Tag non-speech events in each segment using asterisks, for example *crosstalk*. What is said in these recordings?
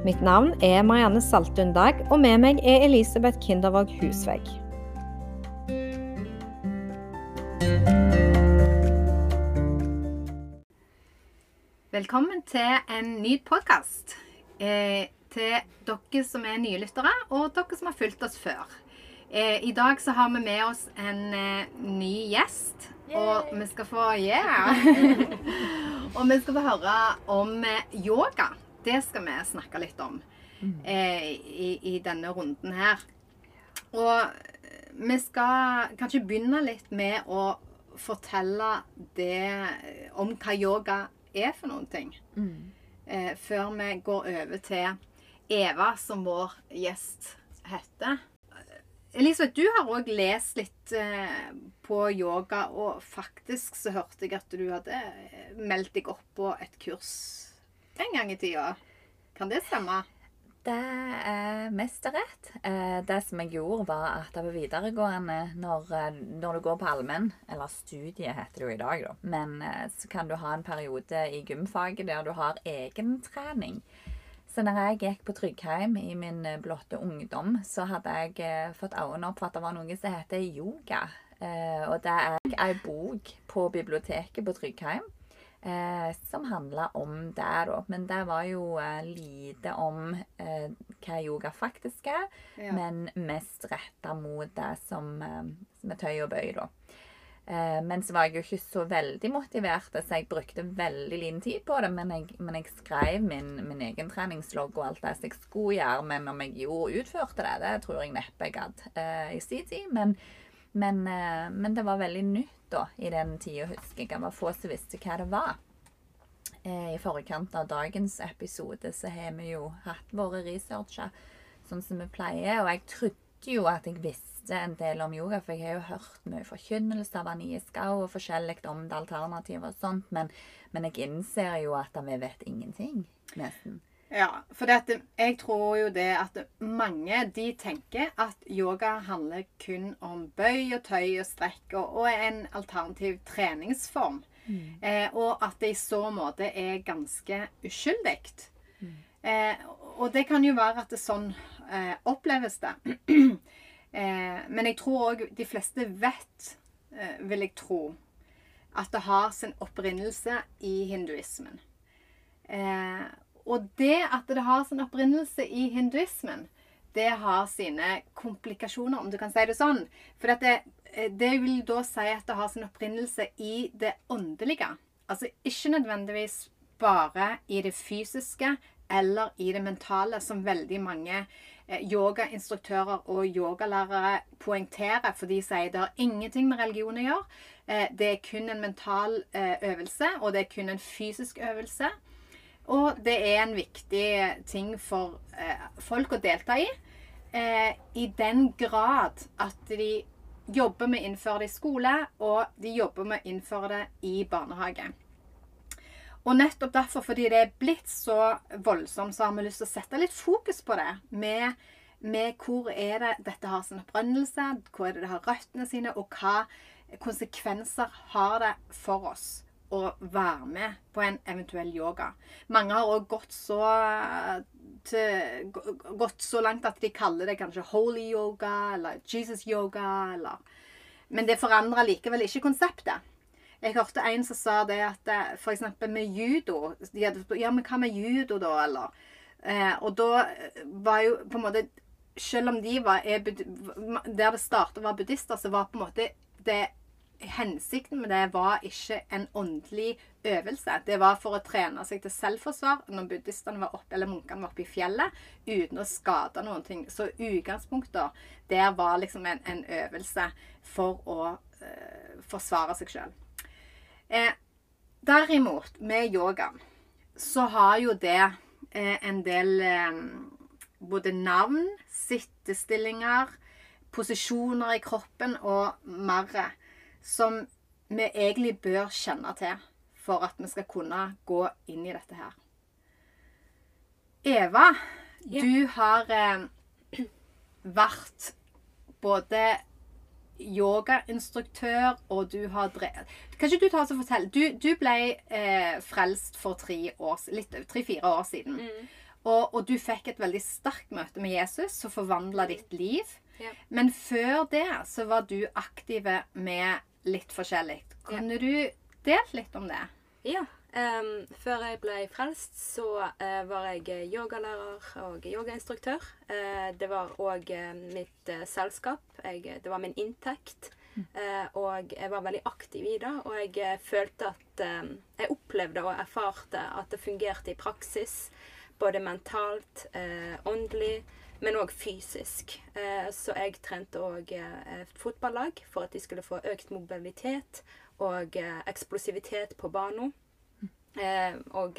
Mitt navn er Marianne Saltun Dag, og med meg er Elisabeth Kindervåg Husvegg. Velkommen til en ny podkast. Eh, til dere som er nye lyttere, og dere som har fulgt oss før. Eh, I dag så har vi med oss en eh, ny gjest. Og vi skal få Yeah! *laughs* og vi skal få høre om eh, yoga. Det skal vi snakke litt om eh, i, i denne runden her. Og eh, vi skal kanskje begynne litt med å fortelle det om hva yoga er for noen ting. Eh, før vi går over til Eva, som vår gjest heter. Elisabeth, du har òg lest litt eh, på yoga, og faktisk så hørte jeg at du hadde eh, meldt deg opp på et kurs en gang i tida. Kan det stemme? Det er mest rett. Eh, Det som jeg gjorde, var at på videregående når, eh, når du går på allmenn, eller studie heter det jo i dag, da. Men eh, så kan du ha en periode i gymfaget der du har egentrening. Så når jeg gikk på Tryggheim i min blotte ungdom, så hadde jeg fått øynene opp for at det var noe som heter yoga. Og det er ei bok på biblioteket på Tryggheim eh, som handla om det, da. Men det var jo eh, lite om eh, hva yoga faktisk er, Ja. men mest retta mot det som, eh, som er tøy og bøy, da. Eh, men så var jeg jo ikke så veldig motivert, så jeg brukte veldig liten tid på det. Men jeg, men jeg skrev min, min egen treningslogg og alt det som jeg skulle gjøre. Men om jeg gjorde utførte det, det tror jeg neppe jeg gadd eh, i sin tid. Men, men, men det var veldig nytt da, i den tida, husker jeg. Det var få som visste hva det var. Eh, I forkant av dagens episode så har vi jo hatt våre researcher sånn som vi pleier. Og jeg trodde jo at jeg visste en del om yoga, for jeg har jo hørt mye forkynnelse av Anie Skau og forskjellig om det alternativet og sånt, men, men jeg innser jo at vi vet ingenting, nesten. Ja, for det at jeg tror jo det at mange de tenker at yoga handler kun om bøy og tøy og strekk og, og en alternativ treningsform. Eh, og at det i så måte er ganske uskyldig. Eh, og det kan jo være at det sånn eh, oppleves det. *clears throat* eh, men jeg tror òg de fleste vet, eh, vil jeg tro, at det har sin opprinnelse i hinduismen. Eh, og det at det har sin opprinnelse i hinduismen, det har sine komplikasjoner, om du kan si det sånn. For det, eh, det vil da si at det har sin opprinnelse i det åndelige. Altså ikke nødvendigvis bare i det fysiske eller i det mentale, som veldig mange eh, yogainstruktører og yogalærere poengterer, for de sier det har ingenting med religion å gjøre. Eh, det er kun en mental øvelse, og det er kun en fysisk øvelse. Og det er en viktig ting for eh, folk å delta i. Eh, I den grad at de jobber med å innføre det i skole, og de jobber med å innføre det i barnehage. Og nettopp derfor, fordi det er blitt så voldsomt, så har vi lyst til å sette litt fokus på det. Med, med hvor er det dette har sin opprinnelse, hvor er det det har røttene sine, og hva konsekvenser har det for oss å være med på en eventuell yoga. Mange har òg gått til, gått så langt at de kaller det kanskje holy yoga eller Jesus yoga eller Men det forandrer likevel ikke konseptet. Jeg hørte en som sa det at f.eks. for eksempel med judo de hadde Ja, men hva med judo, da, eller? Eh, og da eh, var jo på en måte Selv om de var er, Der det startet var buddhister, så var på en måte det hensikten med det var ikke en åndelig øvelse. Det var for å trene seg til selvforsvar når buddhistene var oppe, eller munkene var oppe i fjellet, uten å skade noen ting. Så utgangspunktet der var liksom en, en øvelse for å eh, forsvare seg sjøl. Eh, derimot, med yoga, så har jo det eh, en del eh, både navn, sittestillinger, posisjoner i kroppen og mer som vi egentlig bør kjenne til for at vi skal kunne gå inn i dette her. Eva, Ja. du har eh, *clears throat* vært både yogainstruktør, og du har drevet Kan ikke du ta oss og fortelle? Du, du ble eh, frelst for tre år, tre-fire år siden. Mm. Og, og du fikk et veldig sterkt møte med Jesus som forvandla ditt liv. Ja. Men før det så var du aktiv med litt forskjellig. Kunne du delt litt om det? Ja. Um, før jeg ble frelst, så uh, var jeg yogalærer og yogainstruktør. Uh, det var òg mitt eh, selskap. Jeg, det var min inntekt. Eh, og jeg var veldig aktiv i det. Og jeg eh, følte at eh, Jeg opplevde og erfarte at det fungerte i praksis. Både mentalt, eh, åndelig, men òg fysisk. Eh, så jeg trente òg eh, fotballag for at de skulle få økt mobilitet og eh, eksplosivitet på banen. Og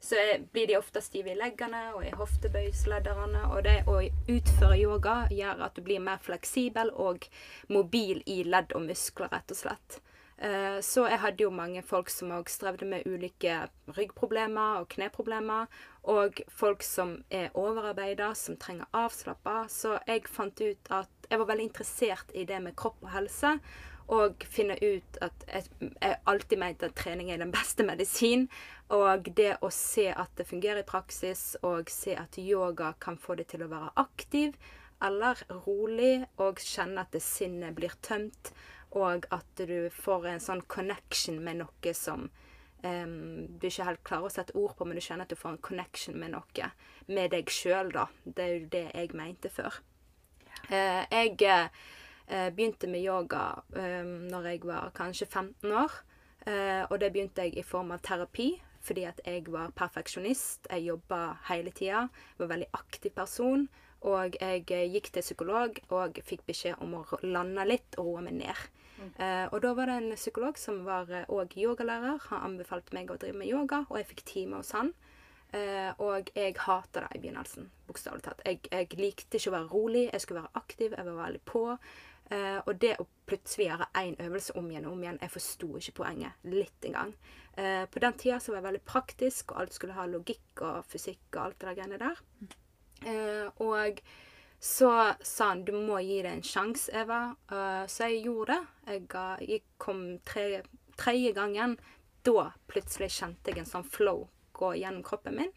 så blir de ofte stive i leggene og i hoftebøysledderne. Og det å utføre yoga gjør at du blir mer fleksibel og mobil i ledd og muskler, rett og slett. Eh, så jeg hadde jo mange folk som òg strevde med ulike ryggproblemer og kneproblemer. Og folk som er overarbeida, som trenger avslappa. Så jeg fant ut at jeg var veldig interessert i det med kropp og helse. Og finne ut at jeg, jeg alltid mente at trening er den beste medisin. Og det å se at det fungerer i praksis, og se at yoga kan få deg til å være aktiv eller rolig, og kjenne at det sinnet blir tømt, og at du får en sånn connection med noe som um, du ikke helt klarer å sette ord på, men du kjenner at du får en connection med noe. Med deg sjøl, da. Det er jo det jeg mente før. Uh, jeg uh, begynte med yoga um, når jeg var kanskje 15 år. Uh, og det begynte jeg i form av terapi, fordi at jeg var perfeksjonist. Jeg jobba hele tida. Var en veldig aktiv person. Og jeg gikk til psykolog og fikk beskjed om å lande litt og roe meg ned. Eh, og da var det en psykolog som var òg yogalærer. Han anbefalte meg å drive med yoga, og jeg fikk time hos han. Eh, og jeg hata det i begynnelsen, bokstavelig talt. Jeg, jeg likte ikke å være rolig, jeg skulle være aktiv, jeg var veldig på. Eh, og det å plutselig gjøre én øvelse om igjen og om igjen, jeg forsto ikke poenget litt engang. Eh, på den tida så var jeg veldig praktisk, og alt skulle ha logikk og fysikk og alt det der greiene der. Eh, og så sa han du må gi det en sjanse, Eva. Uh, så jeg gjorde det. Jeg, uh, jeg kom tre, tredje gangen. Da plutselig kjente jeg en sånn flow gå gjennom kroppen min.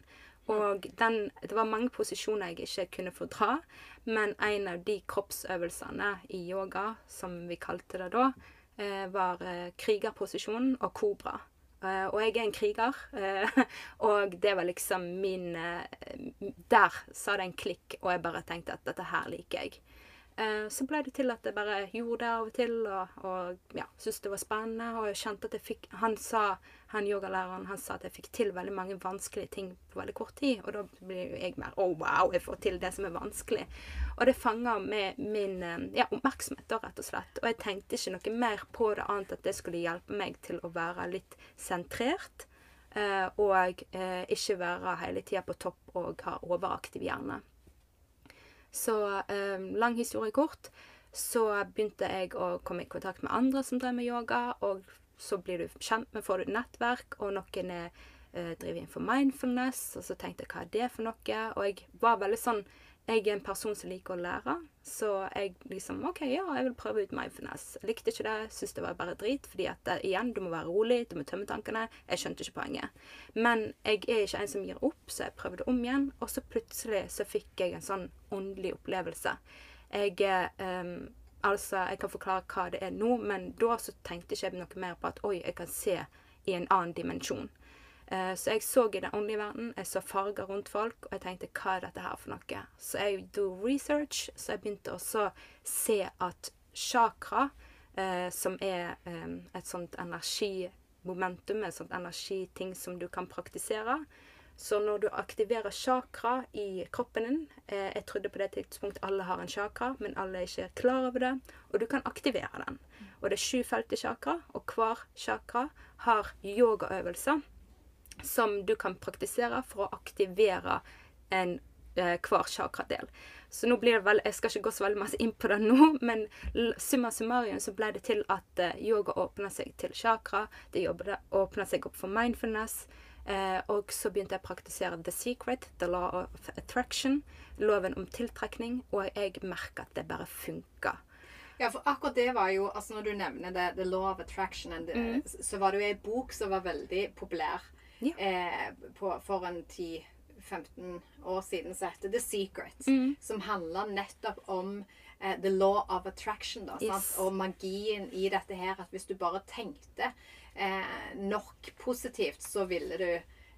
Og den, det var mange posisjoner jeg ikke kunne fordra, men en av de kroppsøvelsene i yoga, som vi kalte det da, eh, var eh, krigerposisjonen og kobra. Eh, og jeg er en kriger, eh, *laughs* og det var liksom min eh, Der sa det en klikk, og jeg bare tenkte at dette her liker jeg. Så ble det til at jeg bare gjorde det av og til, og, og ja, syntes det var spennende. Og jeg kjente at jeg fikk Han sa, han yogalæreren han sa at jeg fikk til veldig mange vanskelige ting på veldig kort tid. Og da blir jo jeg mer Å, oh, wow, jeg får til det som er vanskelig. Og det fanger med min eh, ja, oppmerksomhet, da, rett og slett. Og jeg tenkte ikke noe mer på det annet at det skulle hjelpe meg til å være litt sentrert. eh, og eh, ikke være hele tida på topp og ha overaktiv hjerne. Så lang historie kort, så begynte jeg å komme i kontakt med andre som drev med yoga, og så blir du kjent med, får du et nettverk, og noen er, eh, driver innenfor mindfulness, og så tenkte jeg hva er det for noe, og jeg var veldig sånn, jeg er en person som liker å lære, så jeg liksom, ok, ja, jeg vil prøve ut mindfulness. Jeg likte ikke det, synes det var bare drit, fordi at det, igjen, du må være rolig, du må tømme tankene, jeg skjønte ikke poenget. Men jeg er ikke en som gir opp, så jeg prøvde om igjen, og så plutselig så fikk jeg en sånn åndelig opplevelse. Jeg, eh, altså, jeg kan forklare hva det er nå, men da så tenkte ikke jeg noe mer på at, oi, jeg kan se i en annen dimensjon. Eh, Så jeg så i den åndelige verden, jeg så farger rundt folk, og jeg tenkte hva er dette her for noe? Så jeg gjorde research, så jeg begynte også å se at chakra, eh, som er eh, et sånt energimomentum, et sånt energiting som du kan praktisere. Så når du aktiverer chakra i kroppen din eh, Jeg trodde på det tidspunkt alle har en chakra, men alle er ikke klar over det. Og du kan aktivere den. Og det er sju felt i chakra, og hver chakra har yogaøvelser som du kan praktisere for å aktivere en eh, hver chakradel. Så nå blir det vel, Jeg skal ikke gå så veldig masse inn på det nå, men summa summarum så ble det til at eh, yoga åpna seg til chakra. Det åpna seg opp for mindfulness. Eh, og så begynte jeg å praktisere the secret, the law of attraction, loven om tiltrekning, og jeg merka at det bare funka. Ja, for akkurat det var jo altså Når du nevner det, The Law of Attraction, and, Mm. så var det jo ei bok som var veldig populær Ja. eh, på, for en 10-15 år siden, som heter The Secret. Mm. Som handler nettopp om eh, The Law of Attraction. Da, Yes. Og magien i dette her. At hvis du bare tenkte eh, nok positivt, så ville du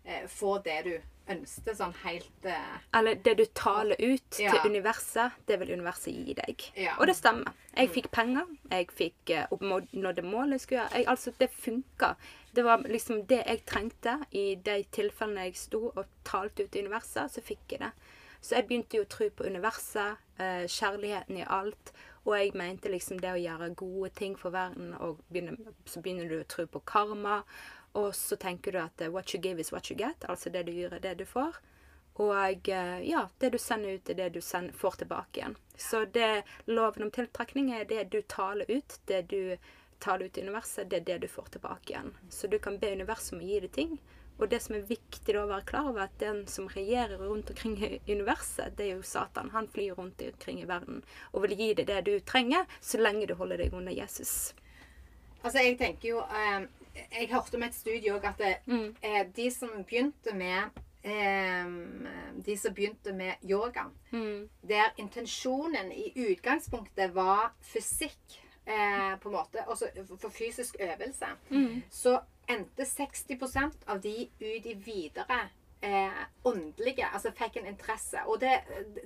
eh, få det du ønsket, sånn helt eh, Eller det du taler ut Ja. til universet, det vil universet gi deg. Ja. Og det stemmer. Jeg fikk penger. Jeg fikk eh, nådde målet jeg skulle gjøre. Jeg, altså, det funka. Det var liksom det jeg trengte i de tilfellene jeg sto og talte ut i universet, så fikk jeg det. Så jeg begynte jo å tro på universet, eh, kjærligheten i alt. Og jeg mente liksom det å gjøre gode ting for verden, og begynner, så begynner du å tro på karma. Og så tenker du at eh, what you give is what you get. Altså det du gjør, er det du får. Og eh, ja, det du sender ut, er det du sender, får tilbake igjen. Så det loven om tiltrekning er det du taler ut. Det du taler ut i universet, det er det du får tilbake igjen. Så du kan be universet om å gi deg ting. Og det som er viktig å være klar over, at den som regjerer rundt omkring i universet, det er jo Satan. Han flyr rundt omkring i verden og vil gi deg det du trenger, så lenge du holder deg under Jesus. Altså, jeg tenker jo eh, Jeg hørte med et studie òg at det, Mm. eh, de som begynte med eh, De som begynte med yoga, Mm. der intensjonen i utgangspunktet var fysikk, eh, på en måte, altså for fysisk øvelse, Mm. så endte 60% av de ut i videre eh, åndelige, altså fikk en interesse. Og det,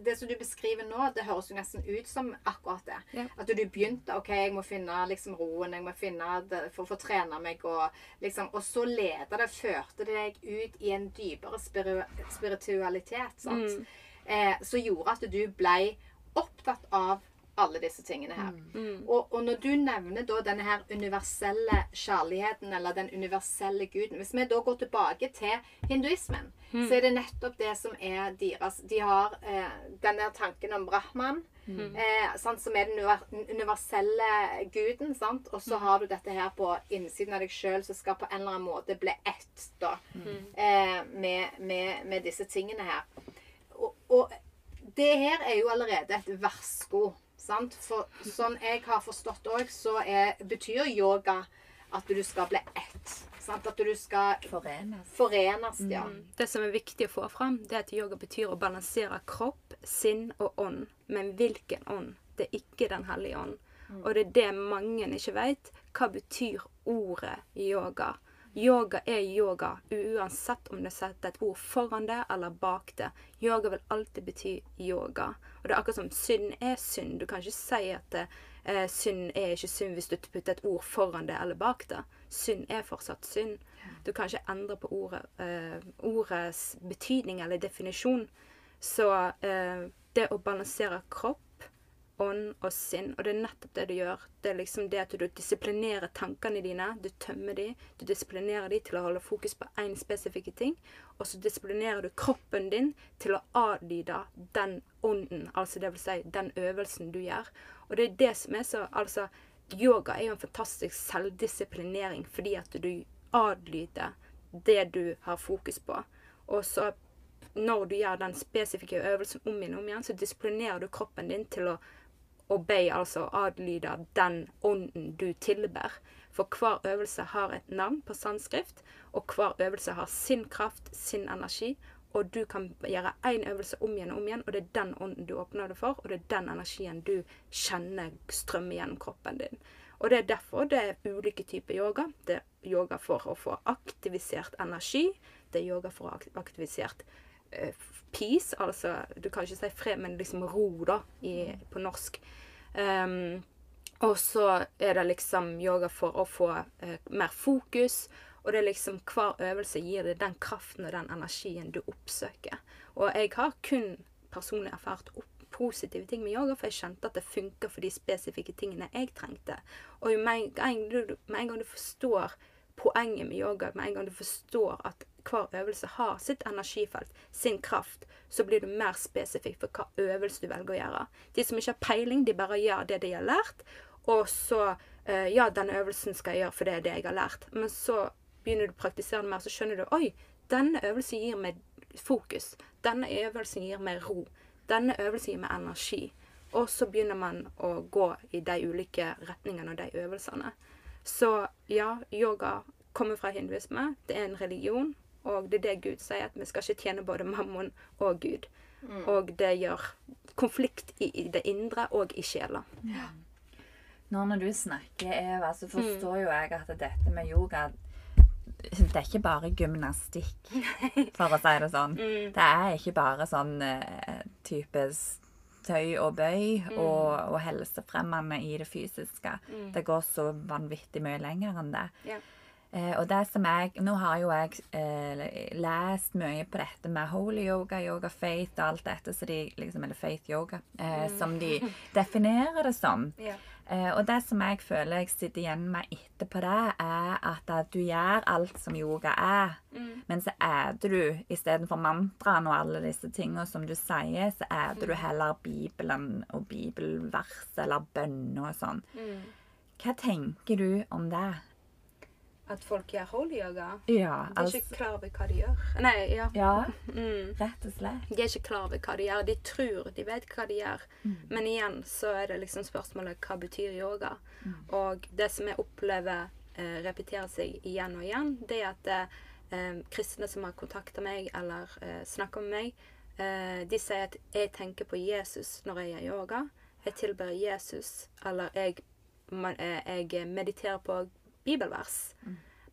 det som du beskriver nå, det høres jo nesten ut som akkurat det. Ja. At du begynte OK, jeg må finne liksom roen, jeg må finne det for å få trene meg, og liksom Og så leda det, førte det deg ut i en dypere spiritualitet, sant? Mm. Eh, som gjorde at du ble opptatt av alle disse tingene her. Mm. Og, og når du nevner da denne her universelle kjærligheten, eller den universelle guden Hvis vi da går tilbake til hinduismen, så er det nettopp det som er deres De har eh, den der tanken om brahman, eh, sant, som er den den universelle guden. sant? Og så har du dette her på innsiden av deg sjøl, som skal på en eller annen måte bli ett da, eh, med, med, med disse tingene her. Og, og det her er jo allerede et varsko. Sant? For sånn jeg har forstått òg, så er, betyr yoga at du skal bli ett. Sant? At du skal Forenes. forenes, ja. Det som er viktig å få fram, det er at yoga betyr å balansere kropp, sinn og ånd. Men hvilken ånd? Det er ikke Den hellige ånd. Og det er det mange ikke vet. Hva betyr ordet yoga? Yoga er yoga, uansett om det setter et ord foran det eller bak det. Yoga vil alltid bety yoga. Og det er akkurat som synd er synd. Du kan ikke si at eh, synd er ikke synd hvis du putter et ord foran det eller bak det. Synd er fortsatt synd. Du kan ikke endre på ordet, eh, ordets betydning eller definisjon. Så eh, det å balansere kropp, ånd og sinn, og det er nettopp det du gjør. Det er liksom det at du disiplinerer tankene dine. Du tømmer de, du disiplinerer de til å holde fokus på én spesifikke ting. Og så disiplinerer du kroppen din til å adlyde den ånden, altså det vil si den øvelsen du gjør. Og det er det som er så Altså, yoga er jo en fantastisk selvdisiplinering fordi at du adlyder det du har fokus på. Og så når du gjør den spesifikke øvelsen om igjen og om igjen, så disiplinerer du kroppen din til å obey, altså adlyde den ånden du tilber. For hver øvelse har et navn på sanskrift, og hver øvelse har sin kraft, sin energi. Og du kan gjøre én øvelse om igjen og om igjen, og det er den ånden du åpner det for, og det er den energien du kjenner strømme gjennom kroppen din. Og det er derfor det er ulike typer yoga. Det er yoga for å få aktivisert energi. Det er yoga for å få aktivisert eh, peace, altså du kan ikke si fred, men liksom ro, da, i, på norsk. Um, og så er det liksom yoga for å få uh, mer fokus. Og det er liksom hver øvelse gir deg den kraften og den energien du oppsøker. Og jeg har kun personlig erfart opp positive ting med yoga, for jeg kjente at det funka for de spesifikke tingene jeg trengte. Og med en gang du, med en gang du forstår poenget med yoga, med en gang du forstår at hver øvelse har sitt energifelt, sin kraft, så blir du mer spesifikk for hva øvelse du velger å gjøre. De som ikke har peiling, de bare gjør det de har lært, og så eh, Ja, denne øvelsen skal jeg gjøre, for det er det jeg har lært. Men så begynner du å praktisere det mer, så skjønner du Oi, denne øvelsen gir meg fokus. Denne øvelsen gir meg ro. Denne øvelsen gir meg energi. Og så begynner man å gå i de ulike retningene og de øvelsene. Så ja, yoga kommer fra hinduisme. Det er en religion. Og det er det Gud sier, at vi skal ikke tjene både mammon og Gud. Og det gjør konflikt i, i det indre og i sjela. Nå når du snakker, Eva, så forstår jo jeg at dette med yoga det er ikke bare gymnastikk, *laughs* for å si det sånn. Det er ikke bare sånn uh, type tøy og bøy og, og helsefremmende i det fysiske. Det går så vanvittig mye lenger enn det. Ja. Eh, og det som jeg, Nå har jo jeg eh, lest mye på dette med holy yoga, yoga faith og alt dette, så de, liksom, eller faith yoga, eh, som de *laughs* definerer det som. Yeah. Eh, og det som jeg føler jeg sitter igjen med etterpå det, er at, at du gjør alt som yoga er, men så æter du istedenfor mantraen og alle disse tingene som du sier, så æter du heller Bibelen og bibelvers eller bønner og sånn. Hva tenker du om det? At folk gjør holy yoga. Ja, De er altså ikke klar over hva de gjør. Nei, ja. Ja, *laughs* Mm. rett og slett. De er ikke klar over hva de gjør. De tror de vet hva de gjør. Men igjen så er det liksom spørsmålet hva betyr yoga? Og det som jeg opplever eh, repeterer seg igjen og igjen, det er at eh, kristne som har kontakta meg eller eh, snakka med meg, eh, de sier at jeg tenker på Jesus når jeg gjør yoga. Jeg tilber Jesus, eller jeg, man, eh, jeg mediterer på bibelvers.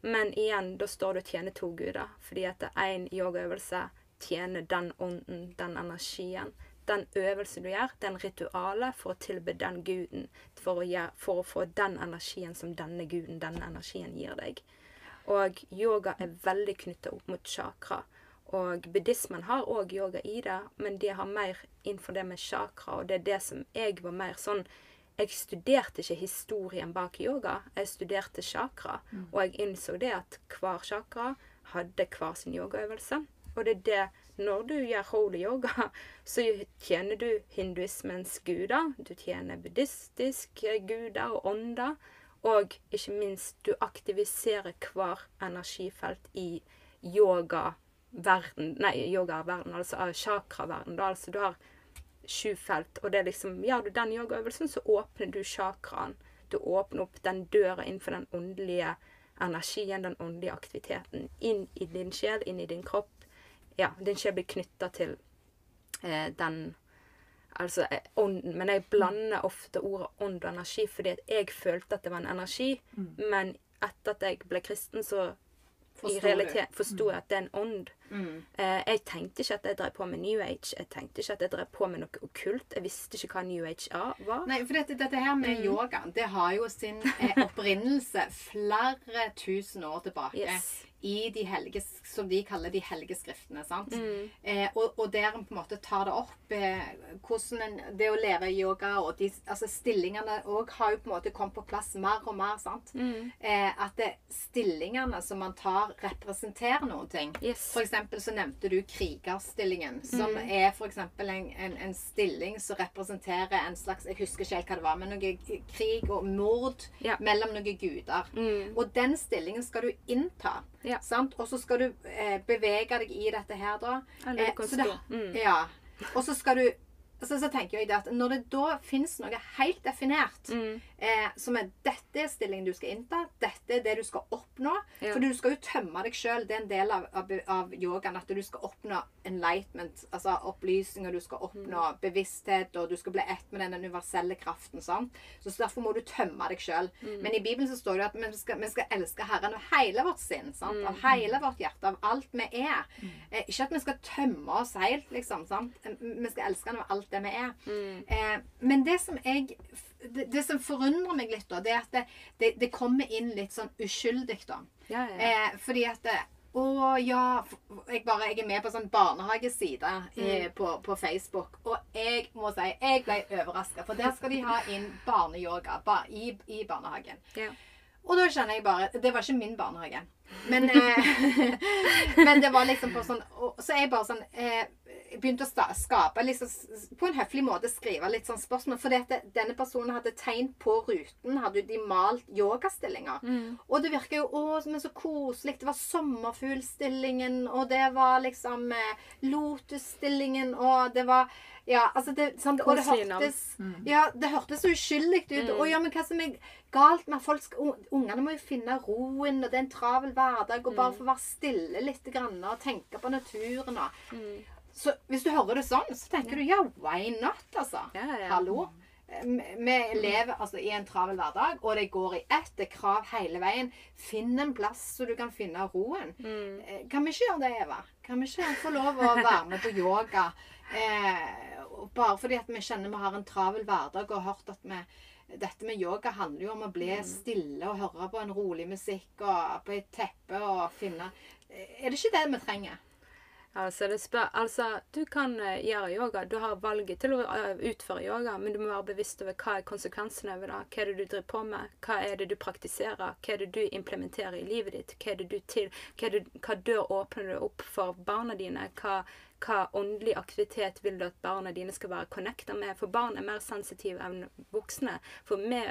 Men igjen, da står det å tjene to guder. Fordi at én yogaøvelse tjener den ånden, den energien. Den øvelsen du gjør, den ritualet for å tilbe den guden. For å, gjøre, for å få den energien som denne guden, denne energien gir deg. Og yoga er veldig knytta opp mot chakra. Og buddhismen har òg yoga i det, men de har mer innenfor det med chakra. Og det er det som jeg var mer sånn Jeg studerte ikke historien bak yoga, jeg studerte chakra. Og jeg innså det at hver chakra hadde hver sin yogaøvelse. Og det er det når du gjør holy yoga, *laughs* så tjener du hinduismens guder. Du tjener buddhistiske guder og ånder. Og ikke minst, du aktiviserer hver energifelt i yogaverden Nei, yogaverden, altså av chakraverden. Altså du har sju felt, og det er liksom Gjør du den yogaøvelsen, så åpner du chakraen. Du åpner opp den døra innenfor den åndelige energien, den åndelige aktiviteten, inn i din sjel, inn i din kropp. Ja, din sjel blir knytta til eh, den Altså eh, ånden. Men jeg blander ofte ordet ånd og energi fordi at jeg følte at det var en energi. Men etter at jeg ble kristen, så Forstår realitet forsto jeg at det er en ånd. Mm. Eh, jeg tenkte ikke at jeg drev på med New Age. Jeg tenkte ikke at jeg drev på med noe okkult. Jeg visste ikke hva New Age var. Nei, for dette, dette her med yoga, det har jo sin eh, *laughs* opprinnelse flere tusen år tilbake. Yes. I de helge, som de kaller de hellige skriftene. sant? Mm. Eh, og, og der en på en måte tar det opp eh, hvordan en, det å leve i yoga og de, altså stillingene òg har jo på en måte kommet på plass mer og mer. sant? Mm. Eh, at det, stillingene som man tar, representerer noen ting. Yes. For eksempel så nevnte du krigerstillingen, som Mm. er eksempel en, en, en stilling som representerer en slags Jeg husker ikke helt hva det var, men noe krig og mord Ja. mellom noen guder. Mm. Og den stillingen skal du innta. Ja. Sant? Og så skal du eh, bevege deg i dette her, da. Eller Eh, så det- Mm. Ja. Og så skal du så, så tenker jeg det at Når det da fins noe helt definert, Mm. Eh, som er dette er stillingen du skal innta, dette er det du skal oppnå Ja. For du skal jo tømme deg sjøl. Det er en del av, av, av yogaen at du skal oppnå enlightenment, altså opplysning, og du skal oppnå Mm. bevissthet, og du skal bli ett med den universelle kraften. Sant? Så derfor må du tømme deg sjøl. Mm. Men i Bibelen så står det at vi skal, vi skal elske Herren av hele vårt sinn. Sant? Mm. Av hele vårt hjerte. Av alt vi er. Eh, ikke at vi skal tømme oss helt, liksom. Sant? Eh, Vi skal elske Han av alt det vi er. Mm. Eh, men det som jeg det, det som forundrer meg litt, da, det er at det, det, det kommer inn litt sånn uskyldig, da. Ja, ja. Eh, fordi at det, Å ja jeg, bare, jeg er med på sånn barnehageside eh, på, på Facebook. Og jeg må si jeg ble overraska, for der skal de ha inn barneyoga ba, i, i barnehagen. ja. Og da kjenner jeg bare Det var ikke min barnehage. Men, eh, *laughs* men det var liksom på sånn og, Så jeg bare sånn eh, begynte å skape liksom, På en høflig måte skrive litt sånn spørsmål. For denne personen hadde tegn på ruten. Hadde de malt yogastillinger. Og det virka jo å, men så koselig. Det var sommerfuglstillingen, og det var liksom eh, lotusstillingen, og det var Ja, altså det, sånn, og det hørtes Ja, det hørtes så uskyldig ut. Og ja, men hva som er galt med at folk skal, Ungene må jo finne roen, og det er en travel hverdag, og bare få være stille litt grann, og tenke på naturen og Så hvis du hører det sånn, så tenker du ja, why not, altså? Ja, ja. Hallo. Vi vi lever altså i en travel hverdag, og det går i ett. Det er krav hele veien. Finn en plass så du kan finne roen. Mm. Kan vi ikke gjøre det, Eva? Kan vi ikke få lov å være med på yoga? Eh, bare fordi at vi kjenner vi har en travel hverdag og har hørt at vi dette med yoga handler jo om å bli stille og høre på en rolig musikk og på et teppe og finne Er det ikke det vi trenger? Altså, spør, altså, du kan eh, gjøre yoga. Du har valget til å eh, utføre yoga, men du må være bevisst over hva er konsekvensene ved det. Hva er det du driver på med? Hva er det du praktiserer? Hva er det du implementerer i livet ditt? Hva, er det du til, hva, det, hva dør åpner du opp for barna dine? Hva, hva åndelig aktivitet vil du at barna dine skal være connecta med? For barn er mer sensitive enn voksne. For vi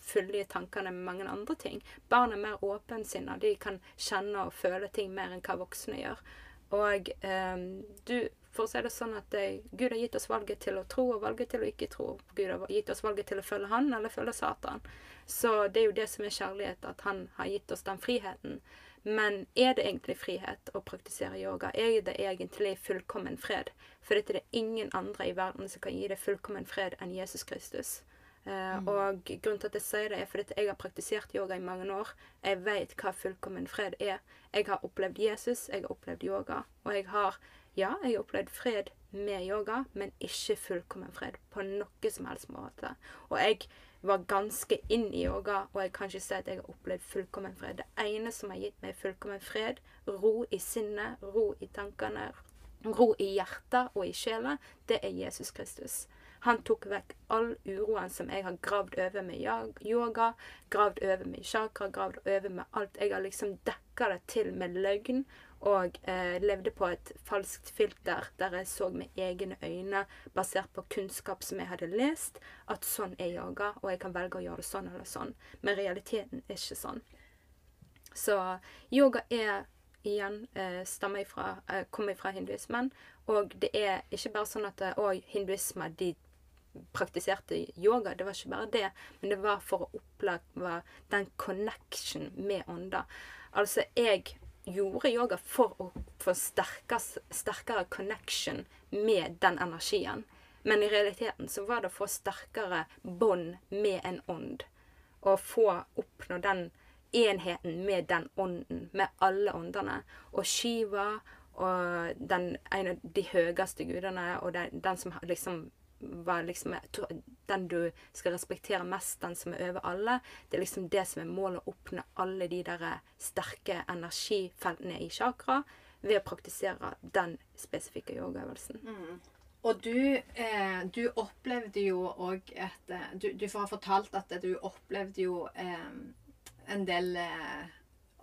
fyller tankene med mange andre ting. Barn er mer åpensinna. De kan kjenne og føle ting mer enn hva voksne gjør. Og ehm, du For å si det sånn at eh, Gud har gitt oss valget til å tro og valget til å ikke tro. Gud har gitt oss valget til å følge Han eller følge Satan. Så det er jo det som er kjærlighet, at Han har gitt oss den friheten. Men er det egentlig frihet å praktisere yoga? Er det egentlig fullkommen fred? For dette er det ingen andre i verden som kan gi deg fullkommen fred enn Jesus Kristus. Eh, Og grunnen til at jeg sier det, er fordi jeg har praktisert yoga i mange år. Jeg vet hva fullkommen fred er. Jeg har opplevd Jesus, jeg har opplevd yoga. Og jeg har, ja, jeg har opplevd fred med yoga, men ikke fullkommen fred på noe som helst måte. Og jeg var ganske inn i yoga, og jeg kan ikke si at jeg har opplevd fullkommen fred. Det ene som har gitt meg fullkommen fred, ro i sinnet, ro i tankene, ro i hjertet og i sjela, det er Jesus Kristus. Han tok vekk all uroen som jeg har gravd over med yoga, gravd over med chakra, gravd over med alt. Jeg har liksom dekka det til med løgn og eh, levde på et falskt filter der jeg så med egne øyne, basert på kunnskap som jeg hadde lest, at sånn er yoga, og jeg kan velge å gjøre det sånn eller sånn. Men realiteten er ikke sånn. Så yoga er igjen eh, stammer ifra, eh, kommer fra hinduismen. Og det er ikke bare sånn at eh, å, hinduisme de praktiserte yoga. Det var ikke bare det, men det var for å oppleve den connection med ånder. Altså, jeg gjorde yoga for å få sterkere, sterkere connection med den energien. Men i realiteten så var det å få sterkere bånd med en ånd. Og få oppnå den enheten med den ånden, med alle åndene. Og Shiva og den, en av de høyeste gudene, og den, den som liksom var liksom Den du skal respektere mest, den som er over alle. Det er liksom det som er målet, å oppnå alle de der sterke energifeltene i chakra ved å praktisere den spesifikke yogaøvelsen. Og du, eh, du opplevde jo òg et du, du, får ha fortalt at du opplevde jo eh, en del eh,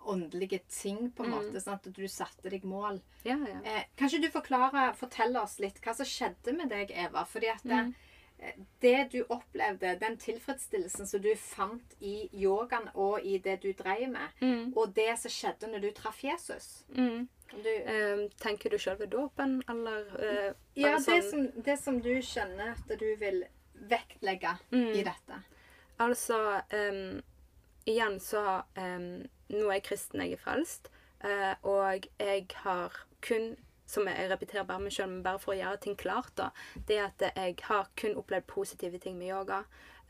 åndelige ting, på en måte. sånn At du satte deg mål. Ja, ja. Eh, kanskje du forklarer, forteller oss litt hva som skjedde med deg, Eva? Fordi at det, eh, det du opplevde, den tilfredsstillelsen som du fant i yogaen og i det du drev med, og det som skjedde når du traff Jesus Mm. Du, Eh, tenker du selve dåpen, eller eh, Ja, det sånn- som, det som du kjenner at du vil vektlegge i dette. Altså ehm, Igjen så ehm, Nå er jeg kristen, jeg er frelst. Uh, og jeg har kun som jeg repeterer bare meg selv, men bare for å gjøre ting klart, da, det at jeg har kun opplevd positive ting med yoga.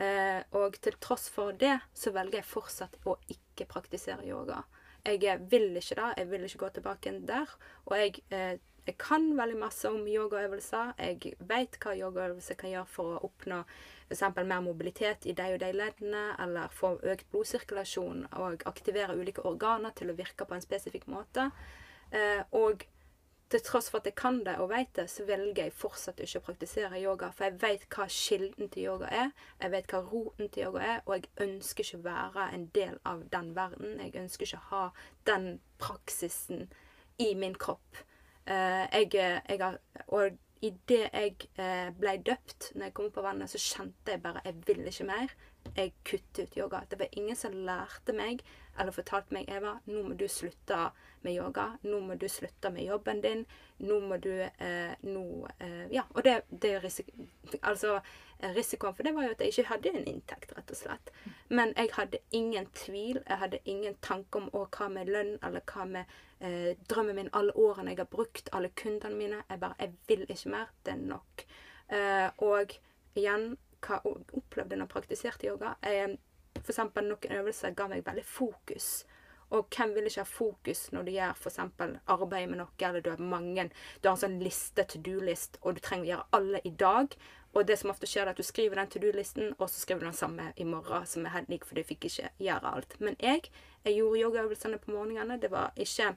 Eh, og til tross for det, så velger jeg fortsatt å ikke praktisere yoga. Jeg vil ikke det. Jeg vil ikke gå tilbake der. Og jeg, eh, jeg kan veldig masse om yogaøvelser. Jeg vet hva yogaøvelser kan gjøre for å oppnå f.eks. mer mobilitet i de og de leddene, eller få økt blodsirkulasjon og aktivere ulike organer til å virke på en spesifikk måte. Eh, og til tross for at jeg kan det og vet det, så velger jeg fortsatt ikke å praktisere yoga. For jeg vet hva kilden til yoga er, jeg vet hva roten til yoga er, og jeg ønsker ikke å være en del av den verden. Jeg ønsker ikke å ha den praksisen i min kropp. Eh, jeg, jeg har, og idet jeg eh, ble døpt, når jeg kom på vannet, så kjente jeg bare jeg vil ikke mer. Jeg kuttet ut yoga. Det var ingen som lærte meg eller fortalte meg Eva, nå må du slutte med yoga. Nå må du slutte med jobben din. Nå må du eh, nå, eh, Ja. Og det, det risiko, altså, risikoen for det var jo at jeg ikke hadde en inntekt, rett og slett. Men jeg hadde ingen tvil. Jeg hadde ingen tanke om å, hva med lønn, eller hva med eh, drømmen min, alle årene jeg har brukt, alle kundene mine. Jeg bare Jeg vil ikke mer. Det er nok. Eh, og igjen, hva jeg opplevde når jeg praktiserte yoga? Jeg, eksempel noen øvelser ga meg veldig fokus. Og hvem vil ikke ha fokus når du gjør eksempel arbeid med noe, eller du har mange Du har en sånn liste, to do-list, og du trenger å gjøre alle i dag. Og det som ofte skjer, er at du skriver den to do-listen, og så skriver du den samme i morgen, som er helt lik, for du fikk ikke gjøre alt. Men jeg, jeg gjorde yogaøvelsene på morgenene. Det var ikke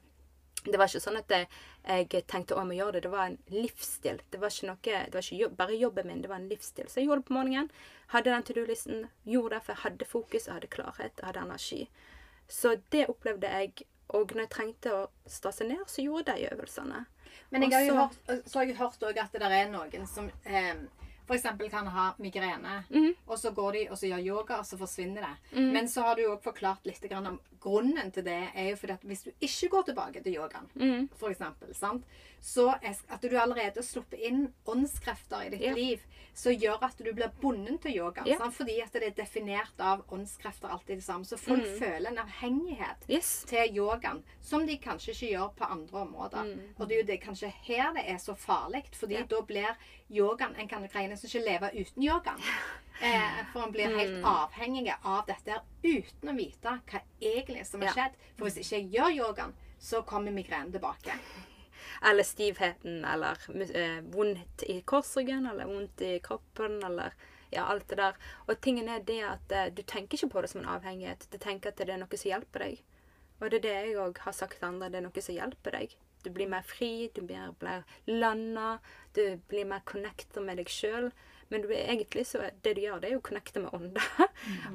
det var ikke sånn at jeg, tenkte å, jeg må gjøre det. Det var en livsstil. Det var ikke, noe, det var ikke jobb, bare jobben min, det var en livsstil. Så jeg gjorde det på morgenen. Hadde den to do-listen. Gjorde det, for jeg hadde fokus, jeg hadde klarhet, jeg hadde energi. Så det opplevde jeg. Og når jeg trengte å stase ned, så gjorde jeg de øvelsene. Men jeg har jo hørt, så har jeg hørt òg at det er noen som eh, f.eks. kan ha migrene, Mhm. og så går de og så gjør yoga, og så forsvinner det. Mhm. Men så har du også forklart litt om grunnen til det er jo fordi at hvis du ikke går tilbake til yogaen, mm. for eksempel, sant? så at du allerede har sluppet inn åndskrefter i ditt Ja. liv som gjør at du blir bundet til yogaen. Ja. Fordi at det er definert av åndskrefter alltid det samme. Så folk mm. føler en avhengighet Yes. til yogaen, som de kanskje ikke gjør på andre områder. Mm. Og det er jo det kanskje her det er så farlig, fordi Ja. da blir yogaen En kan greie nesten ikke leve uten yogaen. *laughs* Eh, for en blir helt Mm. avhengig av dette uten å vite hva egentlig som har Ja. skjedd. For hvis ikke jeg gjør yogaen, så kommer migrenen tilbake. Eller stivheten, eller eh, vondt i korsryggen, eller vondt i kroppen, eller ja, alt det der. Og tingen er det at eh, du tenker ikke på det som en avhengighet. Du tenker at det er noe som hjelper deg. Og det er det jeg òg har sagt til andre. Det er noe som hjelper deg. Du blir mer fri, du blir, blir landa, du blir mer connecta med deg sjøl. Men du egentlig så, det du gjør, det er jo å connecte med ånda.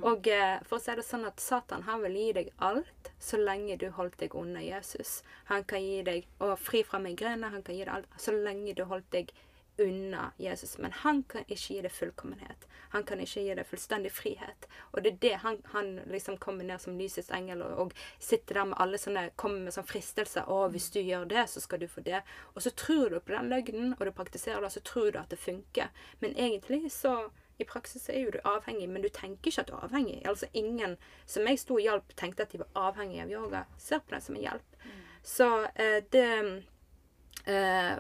Og eh, for å si det sånn at Satan han vil gi deg alt så lenge du holdt deg under Jesus. Han kan gi deg og fri fra migrene, han kan gi deg alt så lenge du holdt deg unna Jesus. Men han kan ikke gi deg fullkommenhet. Han kan ikke gi deg fullstendig frihet. Og det er det han, han liksom kommer ned som lysets engel og, og sitter der med alle sånne kommer med sånn fristelser. 'Å, hvis du gjør det, så skal du få det.' Og så tror du på den løgnen, og du praktiserer det, og så tror du at det funker. Men egentlig så i praksis er jo du avhengig, men du tenker ikke at du er avhengig. Altså Ingen som jeg sto og hjalp, tenkte at de var avhengig av yoga. Ser på det som en hjelp. Så eh, det eh,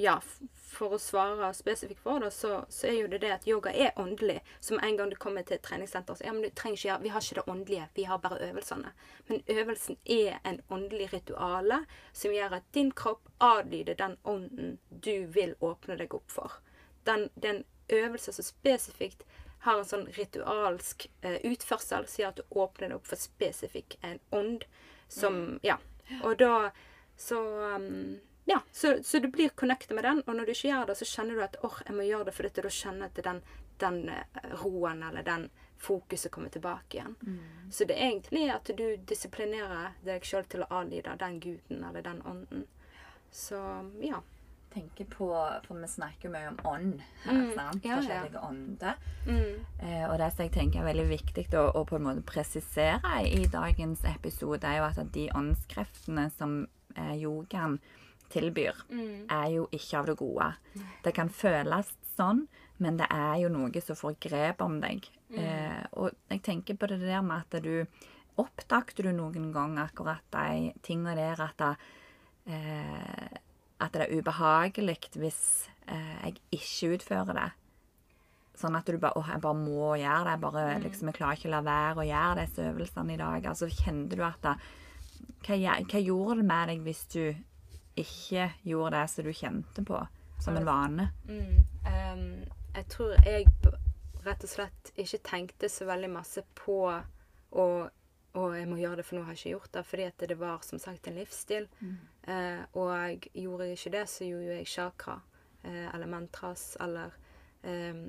Ja, for å svare spesifikt for det, så, så er jo det det at yoga er åndelig. Som en gang du kommer til et treningssenter, så ja, men du trenger ikke gjøre Vi har ikke det åndelige, vi har bare øvelsene. Men øvelsen er en åndelig rituale som gjør at din kropp adlyder den ånden du vil åpne deg opp for. Den, den øvelse som spesifikt har en sånn ritualsk eh, utførsel, som gjør at du åpner deg opp for spesifikk en ånd som Ja. Og da så um, ja, så, så du blir connected med den, og når du ikke gjør det, så kjenner du at åh, jeg må gjøre det for dette, da kjenner jeg at den, den eh, roen eller den fokuset kommer tilbake igjen. Så det er egentlig at du disiplinerer deg sjøl til å adlyde den guden eller den ånden. Så ja. tenker på For vi snakker mye om ånd her, Mm, sant? ja, ja. Forskjellige ånder. Mm, Eh, og det som jeg tenker er veldig viktig å, å på en måte presisere i dagens episode, er jo at de åndskreftene som eh, yogaen tilbyr, mm, er jo ikke av det gode. Det kan føles sånn, men det er jo noe som får grep om deg. Eh, og jeg tenker på det der med at du Oppdaget du noen gang akkurat de tingene der at det, eh, at det er ubehagelig hvis eh, jeg ikke utfører det? Sånn at du bare åh, jeg bare må gjøre det. Jeg bare, liksom, jeg klarer ikke å la være å gjøre disse øvelsene i dag. Altså, kjente du at det, hva, hva gjorde det med deg hvis du ikke gjorde det som du kjente på, som en vane? mm. Um, jeg tror jeg rett og slett ikke tenkte så veldig masse på å og jeg må gjøre det, for nå har jeg ikke gjort det. Fordi at det var som sagt en livsstil. Eh, og gjorde jeg ikke det, så gjorde jeg chakra eh, eller mantras eller eh,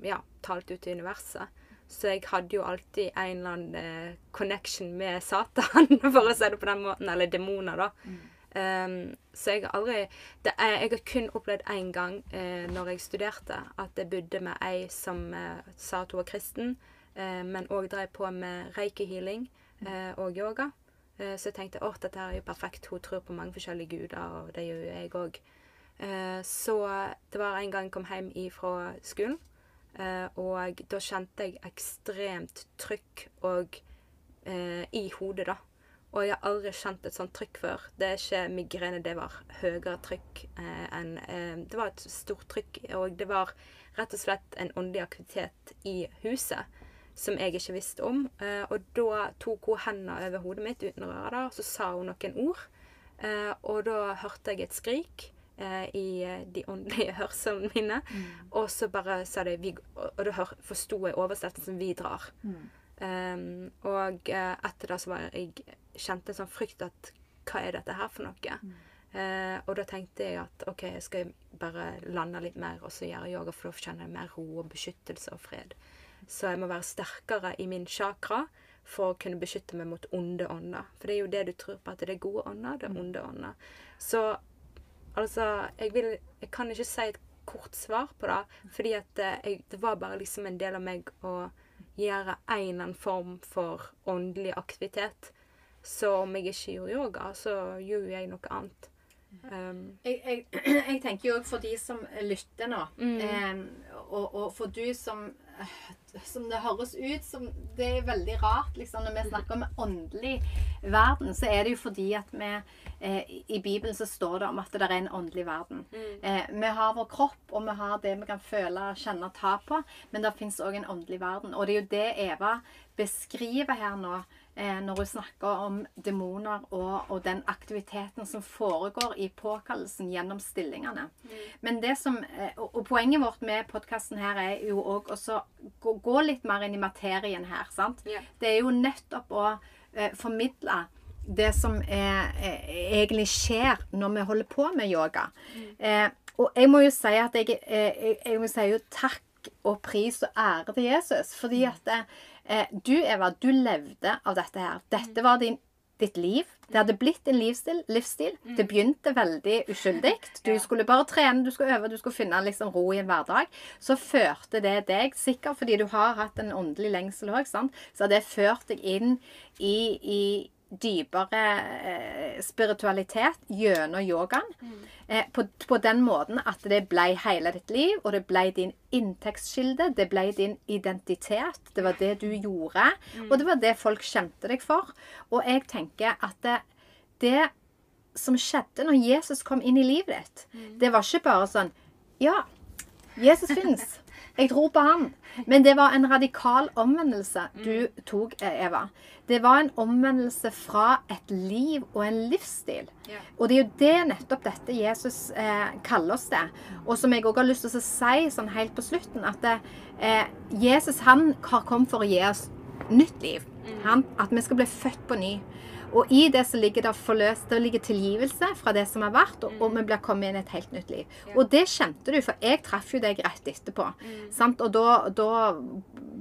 ja, talt ut i universet. Så jeg hadde jo alltid en eller annen eh, connection med Satan, *laughs* for å si det på den måten. Eller demoner, da. Um, så jeg har aldri er, Jeg har kun opplevd én gang uh, når jeg studerte, at jeg bodde med ei som uh, sa at hun var kristen, uh, men òg drev på med reiki-healing uh, og yoga. Så jeg tenkte at dette er jo perfekt. Hun tror på mange forskjellige guder, og det gjør jo jeg òg. Så det var en gang jeg kom hjem fra skolen, og da kjente jeg ekstremt trykk og i hodet, da. Og jeg har aldri kjent et sånt trykk før. Det er ikke migrene, det var høyere trykk eh, enn eh, Det var et stort trykk, og det var rett og slett en åndelig aktivitet i huset som jeg ikke visste om. Eh, og da tok hun hendene over hodet mitt uten å røre det, og så sa hun noen ord. Eh, og da hørte jeg et skrik eh, i de åndelige *laughs* hørselene mine, og så bare sa de vi, Og da forsto jeg oversettelsen 'vi drar'. Um, og etter det så var jeg kjente en sånn frykt at hva er dette her for noe? Eh, og da tenkte jeg at OK, jeg skal bare lande litt mer og så gjøre yoga, for da kjenner jeg mer ro og beskyttelse og fred. Så jeg må være sterkere i min chakra for å kunne beskytte meg mot onde ånder. For det er jo det du tror på, at det er gode ånder, det er onde ånder. Så altså jeg, vil, jeg kan ikke si et kort svar på det, fordi at eh, jeg, det var bare liksom en del av meg å gjøre en eller annen form for åndelig aktivitet. Så om jeg ikke gjorde yoga, så gjorde jeg noe annet. Um, Jeg, jeg, *clears throat* jeg tenker jo òg for de som lytter nå, eh, og, og for du som eh, Som det høres ut som Det er veldig rart, liksom, når vi snakker om åndelig verden, så er det jo fordi at vi eh, I Bibelen så står det om at det er en åndelig verden. Eh, vi har vår kropp, og vi har det vi kan føle, kjenne, ta på, men det fins òg en åndelig verden. Og det er jo det Eva beskriver her nå når hun snakker om demoner og, og den aktiviteten som foregår i påkallelsen gjennom stillingene. Men det som, eh, og, og poenget vårt med podkasten her er jo òg å gå, gå litt mer inn i materien her. sant? Yeah. Det er jo nettopp å eh, formidle det som er, eh, egentlig skjer når vi holder på med yoga. Eh, og jeg må jo si at jeg, eh, jeg, jeg må si jo takk og pris og ære til Jesus. Fordi at eh, du, Eva, du levde av dette her. Dette var din, ditt liv. Det hadde blitt en livsstil. livsstil. Det begynte veldig uskyldig. *laughs* Du skulle bare trene, du skulle øve, du skulle finne liksom ro i en hverdag. Så førte det deg, sikkert fordi du har hatt en åndelig lengsel òg, så har det ført deg inn i, i dypere eh, spiritualitet gjennom yogaen. Eh, på, på den måten at det ble hele ditt liv, og det ble din inntektskilde. Det ble din identitet. Det var det du gjorde, og det var det folk kjente deg for. Og jeg tenker at det, det som skjedde når Jesus kom inn i livet ditt, det var ikke bare sånn Ja, Jesus *laughs* fins. Jeg tror på han. Men det var en radikal omvendelse du tok, eh, Eva. Det var en omvendelse fra et liv og en livsstil. Ja. Og det er jo det nettopp dette Jesus eh, kaller oss til. Og som jeg òg har lyst til å si sånn helt på slutten, at det, eh, Jesus han har kommet for å gi oss nytt liv. Han, at vi skal bli født på ny. Og i det så ligger det forløst, det ligger tilgivelse fra det som har vært, og, og vi blir kommet inn i et helt nytt liv. Og det kjente du, for jeg traff jo deg rett etterpå. Sant? Og da, da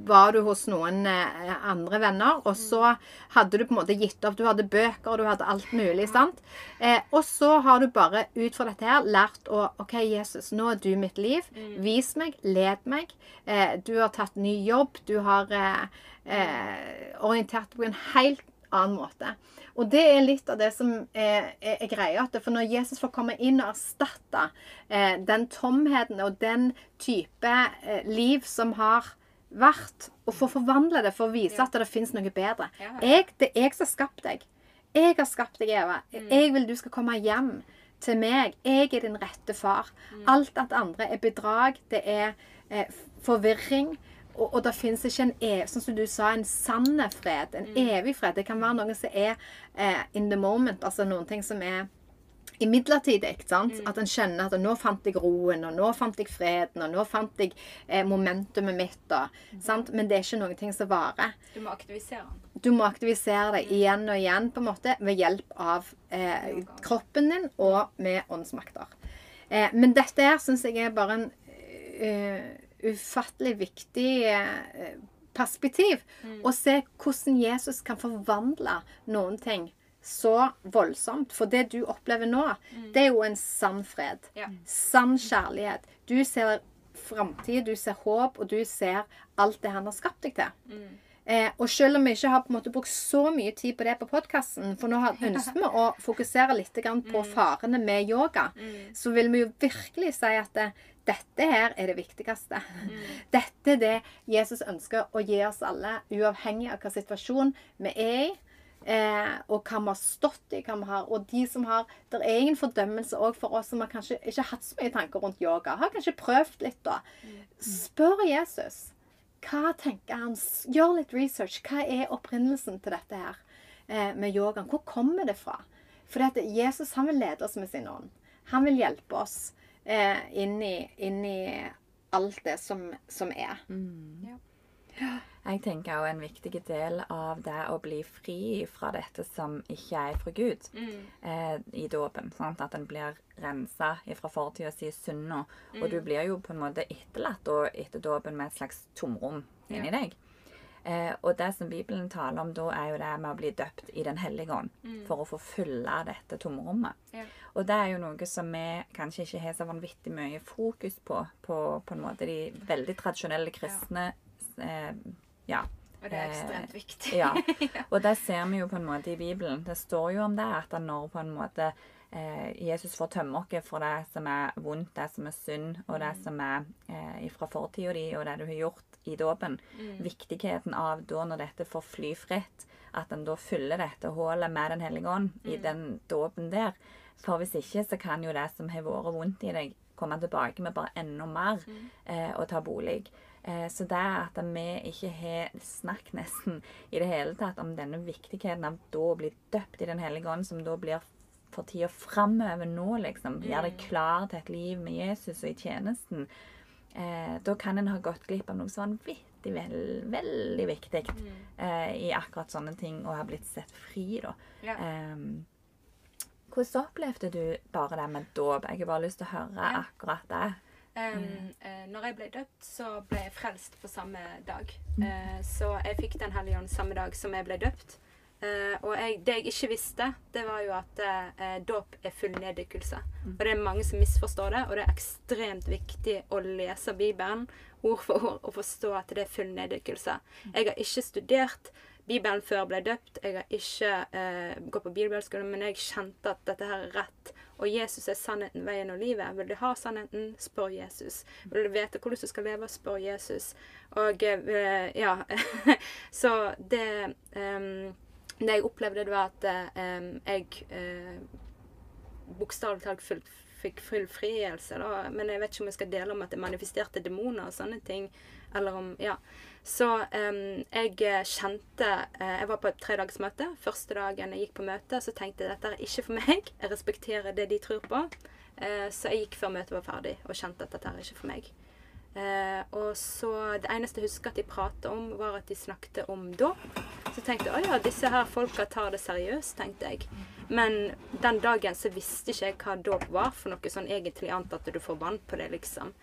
var du hos noen eh, andre venner, og så hadde du på en måte gitt opp. Du hadde bøker, og du hadde alt mulig. sant? Eh, og så har du bare ut fra dette her lært å OK, Jesus, nå er du mitt liv. Vis meg, led meg. Eh, du har tatt ny jobb. Du har eh, eh, orientert deg på en helt annen måte. Og det er litt av det som er, er, er greia. For når Jesus får komme inn og erstatte eh, den tomheten og den type eh, liv som har vært, og få forvandle det for å vise Ja. at det finnes noe bedre jeg, Det er jeg som har skapt deg. Jeg har skapt deg, Eva. Jeg vil du skal komme hjem til meg. Jeg er din rette far. Alt at andre er bedrag. Det er eh, forvirring. Og, og det fins ikke en ev, sånn som du sa, en sann fred. En evig fred. Det kan være noe som er eh, in the moment. Altså noen ting som er imidlertidig. sant? At en skjønner at nå fant jeg roen, og nå fant jeg freden, og nå fant jeg eh, momentumet mitt. Og, sant? Men det er ikke noen ting som varer. Du må aktivisere den. Du må aktivisere deg igjen og igjen på en måte ved hjelp av eh, kroppen din og med åndsmakter. Eh, men dette her syns jeg er bare en eh, ufattelig viktig eh, perspektiv. Å se hvordan Jesus kan forvandle noen ting så voldsomt. For det du opplever nå, det er jo en sann fred. Ja. Sann kjærlighet. Du ser framtid, du ser håp, og du ser alt det han har skapt deg til. Eh, og selv om vi ikke har på en måte brukt så mye tid på det på podkasten, for nå *laughs* ønsker vi å fokusere litt på farene med yoga, så vil vi jo virkelig si at det, dette her er det viktigste. *laughs* Dette er det Jesus ønsker å gi oss alle, uavhengig av hva situasjon vi er i. Eh, og hva vi har stått i. hva vi har, Og de som har Det er ingen fordømmelse òg for oss som har kanskje ikke hatt så mye tanker rundt yoga. Har kanskje prøvd litt, da. Spør Jesus. Hva tenker han? Gjør litt research. Hva er opprinnelsen til dette her eh, med yogaen? Hvor kommer det fra? For Jesus han vil lede oss med sin ånd. Han vil hjelpe oss eh, inni, inni, alt det som, som er. Jeg tenker også en viktig del av det å bli fri fra dette som ikke er fra Gud, eh, i dåpen. At en blir rensa fra fortida si synda. Og du blir jo på en måte etterlatt etter dåpen med et slags tomrom inni deg. Eh, og det som Bibelen taler om da, er jo det med å bli døpt i Den hellige ånd. For å få fylle dette tomrommet. Ja. Og det er jo noe som vi kanskje ikke har så vanvittig mye fokus på, på på en måte de veldig tradisjonelle kristne eh, ja. Og det er Eh, ekstremt viktig. Ja. *laughs* Og det ser vi jo på en måte i Bibelen. Det står jo om det at når på en måte eh, Jesus får tømme oss for det som er vondt, det som er synd, og det som er eh, fra fortida di, og det du har gjort i dåpen. Viktigheten av da når dette får fly fritt, at en da fyller dette hullet med Den hellige ånd i den dåpen der. For hvis ikke, så kan jo det som har vært vondt i deg, komme tilbake med bare enda mer eh, og ta bolig. Eh, så det at vi ikke har snakk nesten i det hele tatt om denne viktigheten av da å bli døpt i Den hellige ånd, som da blir for tida framover nå, liksom. Gjør deg klar til et liv med Jesus og i tjenesten. Eh, da kan en ha gått glipp av noe så vanvittig veld, veldig viktig eh, i akkurat sånne ting, og ha blitt sett fri, da. Ja. Ehm, hvordan opplevde du bare det med dåp? Jeg har bare lyst til å høre Ja. akkurat det. Um, eh, når jeg ble døpt, så ble jeg frelst på samme dag. Eh, så jeg fikk Den hellige ånd samme dag som jeg ble døpt. Uh, og jeg, det jeg ikke visste, det var jo at uh, dåp er full neddykkelse. Og det er mange som misforstår det, og det er ekstremt viktig å lese Bibelen ord for ord og forstå at det er full neddykkelse. Jeg har ikke studert Bibelen før ble døpt. Jeg har ikke eh, gått på bibelskole, men jeg kjente at dette her er rett. Og Jesus er sannheten, veien og livet. Vil du ha sannheten, spør Jesus. Vil du vite hvordan du skal leve, spør Jesus. Og eh, ja *laughs* Så det em, Det jeg opplevde, det var at em, jeg eh, bokstavelig talt fulgte fikk full frigjørelse. Da. Men jeg vet ikke om jeg skal dele om at jeg manifesterte demoner og sånne ting. Eller om Ja. Så um, jeg eh, kjente uh, Jeg var på et tredagsmøte. Første dagen jeg gikk på møte, så tenkte jeg dette er ikke for meg. Jeg respekterer det de tror på. Uh, så jeg gikk før møtet var ferdig og kjente at dette er ikke for meg. Uh, og så Det eneste jeg husker at de pratet om, var at de snakket om dåp. Så tenkte jeg å ja, disse her folka tar det seriøst, tenkte jeg. Men den dagen så visste ikke jeg hva dåp var for noe sånn egentlig annet at du får vann på det, liksom.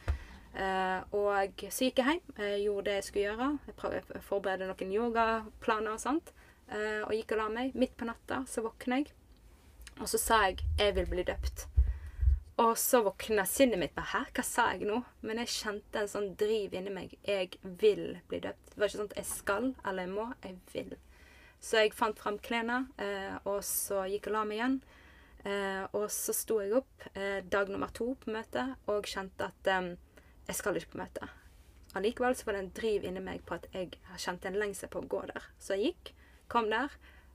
Eh, og så gikk jeg hjem, eh, gjorde det jeg skulle gjøre. Jeg prøv- forberedte noen yogaplaner og sånt. eh, og gikk og la meg. Midt på natta så våkna jeg, og så sa jeg 'jeg vil bli døpt'. Og så våkna sinnet mitt bare 'hæ, hva sa jeg nå?' Men jeg kjente en sånn driv inni meg. Jeg vil bli døpt. Det var ikke sånn at jeg skal eller jeg må. Jeg vil. Så jeg fant fram klærne, og så gikk jeg og la meg igjen. Og så sto jeg opp dag nummer to på møtet og kjente at jeg skal ikke på møte. Allikevel så var det en driv inni meg på at jeg kjente en lengsel på å gå der. Så jeg gikk, kom der.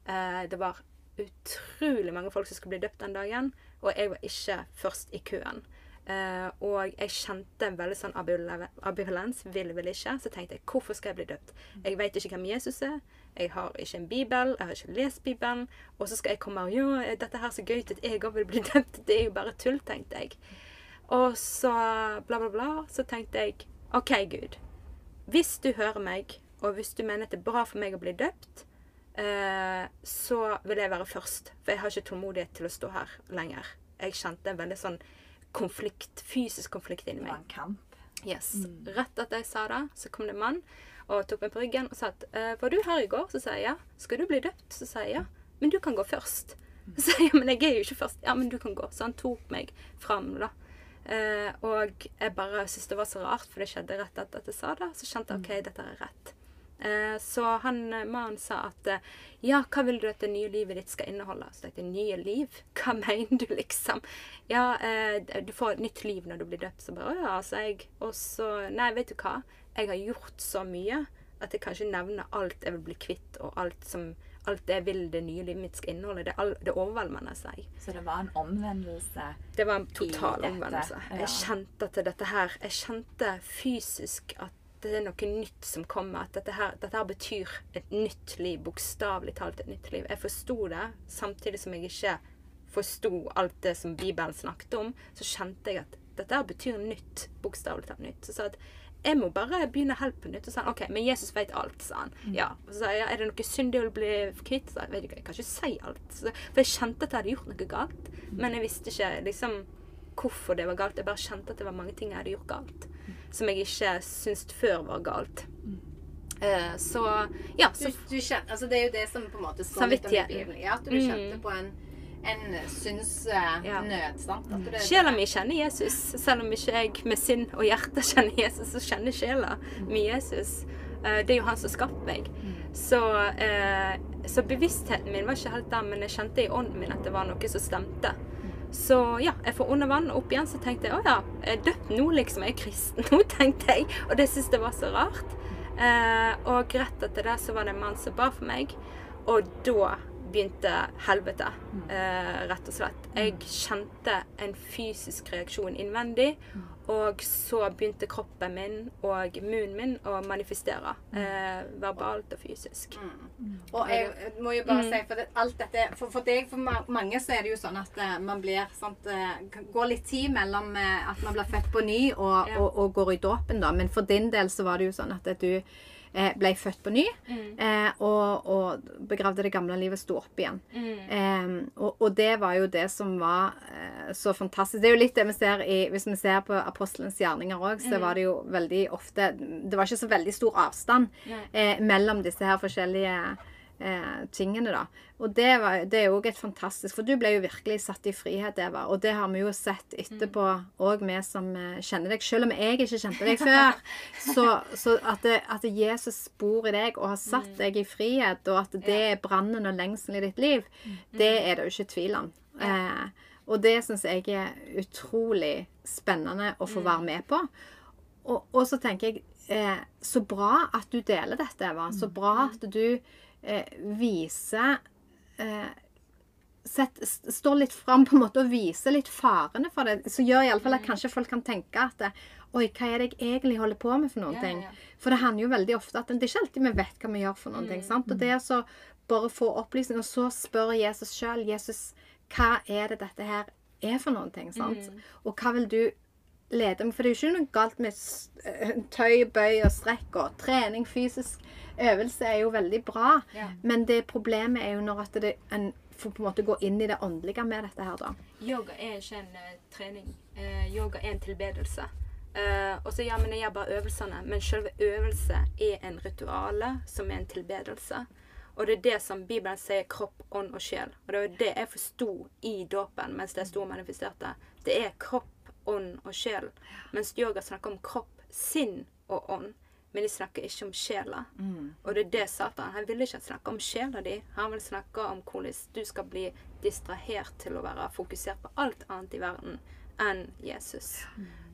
Eh, det var utrolig mange folk som skulle bli døpt den dagen, og jeg var ikke først i køen. Eh, og jeg kjente en veldig sånn ambivalen- ambivalens. Vil, vil ikke. Så tenkte jeg hvorfor skal jeg bli døpt? Jeg vet ikke hvem Jesus er. Jeg har ikke en bibel. Jeg har ikke lest Bibelen. Og så skal jeg komme og jo, dette her er så gøy ut at jeg òg vil bli døpt. Det er jo bare tull, tenkte jeg. Og så bla, bla, bla. Så tenkte jeg OK, Gud. Hvis du hører meg, og hvis du mener at det er bra for meg å bli døpt, eh, så vil jeg være først. For jeg har ikke tålmodighet til å stå her lenger. Jeg kjente en veldig sånn konflikt, fysisk konflikt inni meg. Det var en kamp. Yes. Rett etter jeg sa det, så kom det en mann og tok meg på ryggen og sa at eh, 'Var du her i går?' Så sa jeg ja. 'Skal du bli døpt?' Så sa jeg ja. 'Men du kan gå først'. Så sa jeg 'Men jeg er jo ikke først'. 'Ja, men du kan gå'. Så han tok meg fram, da. Eh, og jeg bare syntes det var så rart, for det skjedde rett etter at jeg sa det. Så kjente jeg OK, dette er rett. Eh, så han eh, mannen sa at eh, ja, hva vil du at det nye livet ditt skal inneholde? Så tenkte jeg nye liv? *laughs* Hva mener du, liksom? Ja, eh, du får et nytt liv når du blir døpt. Så bare å ja, altså jeg. Og så Nei, vet du hva? Jeg har gjort så mye at jeg kan ikke nevne alt jeg vil bli kvitt, og alt som Alt det vil det nye livet mitt skal inneholde. Det, all, det overvelder seg. Så det var en omvendelse. Det var en total omvendelse. ja. Jeg kjente at dette her Jeg kjente fysisk at det er noe nytt som kommer. At dette her, dette her betyr et nytt liv. Bokstavelig talt et nytt liv. Jeg forsto det, samtidig som jeg ikke forsto alt det som Bibelen snakket om. Så kjente jeg at dette her betyr nytt. Bokstavelig talt nytt. Så jeg at jeg må bare begynne helt på nytt. Og sa han, OK, men Jesus vet alt, sa han. Ja. Og så sa jeg, ja, er det noe synd jeg vil bli kvitt? Så jeg vet ikke, jeg kan ikke si alt. Så, for jeg kjente at jeg hadde gjort noe galt. Men jeg visste ikke liksom hvorfor det var galt. Jeg bare kjente at det var mange ting jeg hadde gjort galt. Som jeg ikke syntes før var galt. Eh, så ja. Så, du kjenner, altså det er jo det som på en måte står litt om i Bibelen. Ja, at du Mm. kjente på en, en synsnød. Ja. nød, sant? At du, sjela mi kjenner Jesus. Selv om ikke jeg med sinn og hjerte *laughs* kjenner Jesus, så kjenner sjela mi Jesus. Eh, det er jo han som skapte meg. Så, eh, så bevisstheten min var ikke helt der, men jeg kjente i ånden min at det var noe som stemte. Så ja, jeg får under vann opp igjen, så tenkte jeg å ja, jeg er døpt nå, liksom. Jeg er kristen nå, *laughs* tenkte jeg. Og det syntes jeg var så rart. Eh, og rett etter det så var det en mann som ba for meg, og da begynte helvete, eh, rett og slett. Jeg kjente en fysisk reaksjon innvendig, og så begynte kroppen min og munnen min å manifestere. Eh, verbalt og fysisk. Og jeg må jo bare si, for det, alt dette For, for deg, for mange så er det jo sånn at eh, man blir sant, eh, Går litt tid mellom eh, at man blir født på ny og, Ja. og, og går i dåpen, da. Men for din del så var det jo sånn at du eh, ble født på ny eh, og, og begravde det gamle livet, sto opp igjen. Eh, og, og det var jo det som var eh, så fantastisk. Det er jo litt det vi ser i Hvis vi ser på apostelens gjerninger òg, så var det jo veldig ofte Det var ikke så veldig stor avstand eh, mellom disse her forskjellige eh, tingene, da. Og det, var, det er òg et fantastisk For du ble jo virkelig satt i frihet, Eva. Og det har vi jo sett etterpå òg, vi som eh, kjenner deg. Selv om jeg ikke kjente deg *laughs* før. så så at, det, at Jesus bor i deg og har satt deg i frihet, og at det er brannen og lengselen i ditt liv, det er det jo ikke tvil om. Eh, og det syns jeg er utrolig spennende å få være med på. Og, og så tenker jeg eh, Så bra at du deler dette, Eva. Så bra at du viser eh, sett, Står litt fram på en måte og viser litt farene for det. Så gjør iallfall at kanskje folk kan tenke at eh, Oi, hva er det jeg egentlig holder på med for noen Ja, ting? ja, ja. For det handler jo veldig ofte at det er ikke alltid vi vet hva vi gjør for noen ting. sant? Og det er så bare få opplysning, og så spør Jesus sjøl Jesus, hva er det dette her er for noen ting? sant? Og hva vil du lede med? For det er jo ikke noe galt med eh, tøy, bøy og strekk og trening, fysisk øvelse er jo veldig bra. Ja. Men det problemet er jo når at det, en får på en måte gå inn i det åndelige med dette her, da. Yoga er ikke en uh, trening. Uh, yoga er en tilbedelse. Uh, og så ja, men jeg gjør bare øvelsene. Men selve øvelse er en rituale som er en tilbedelse. Og det er det som Bibelen sier kropp, ånd og sjel. Og det var det jeg forsto i dåpen mens jeg sto og manifesterte. Det er kropp, ånd og sjel. Mens yoga snakker om kropp, sinn og ånd. Men de snakker ikke om sjela. Og det er det Satan Han vil ikke snakke om sjela di. Han vil snakke om hvordan du skal bli distrahert til å være fokusert på alt annet i verden enn Jesus.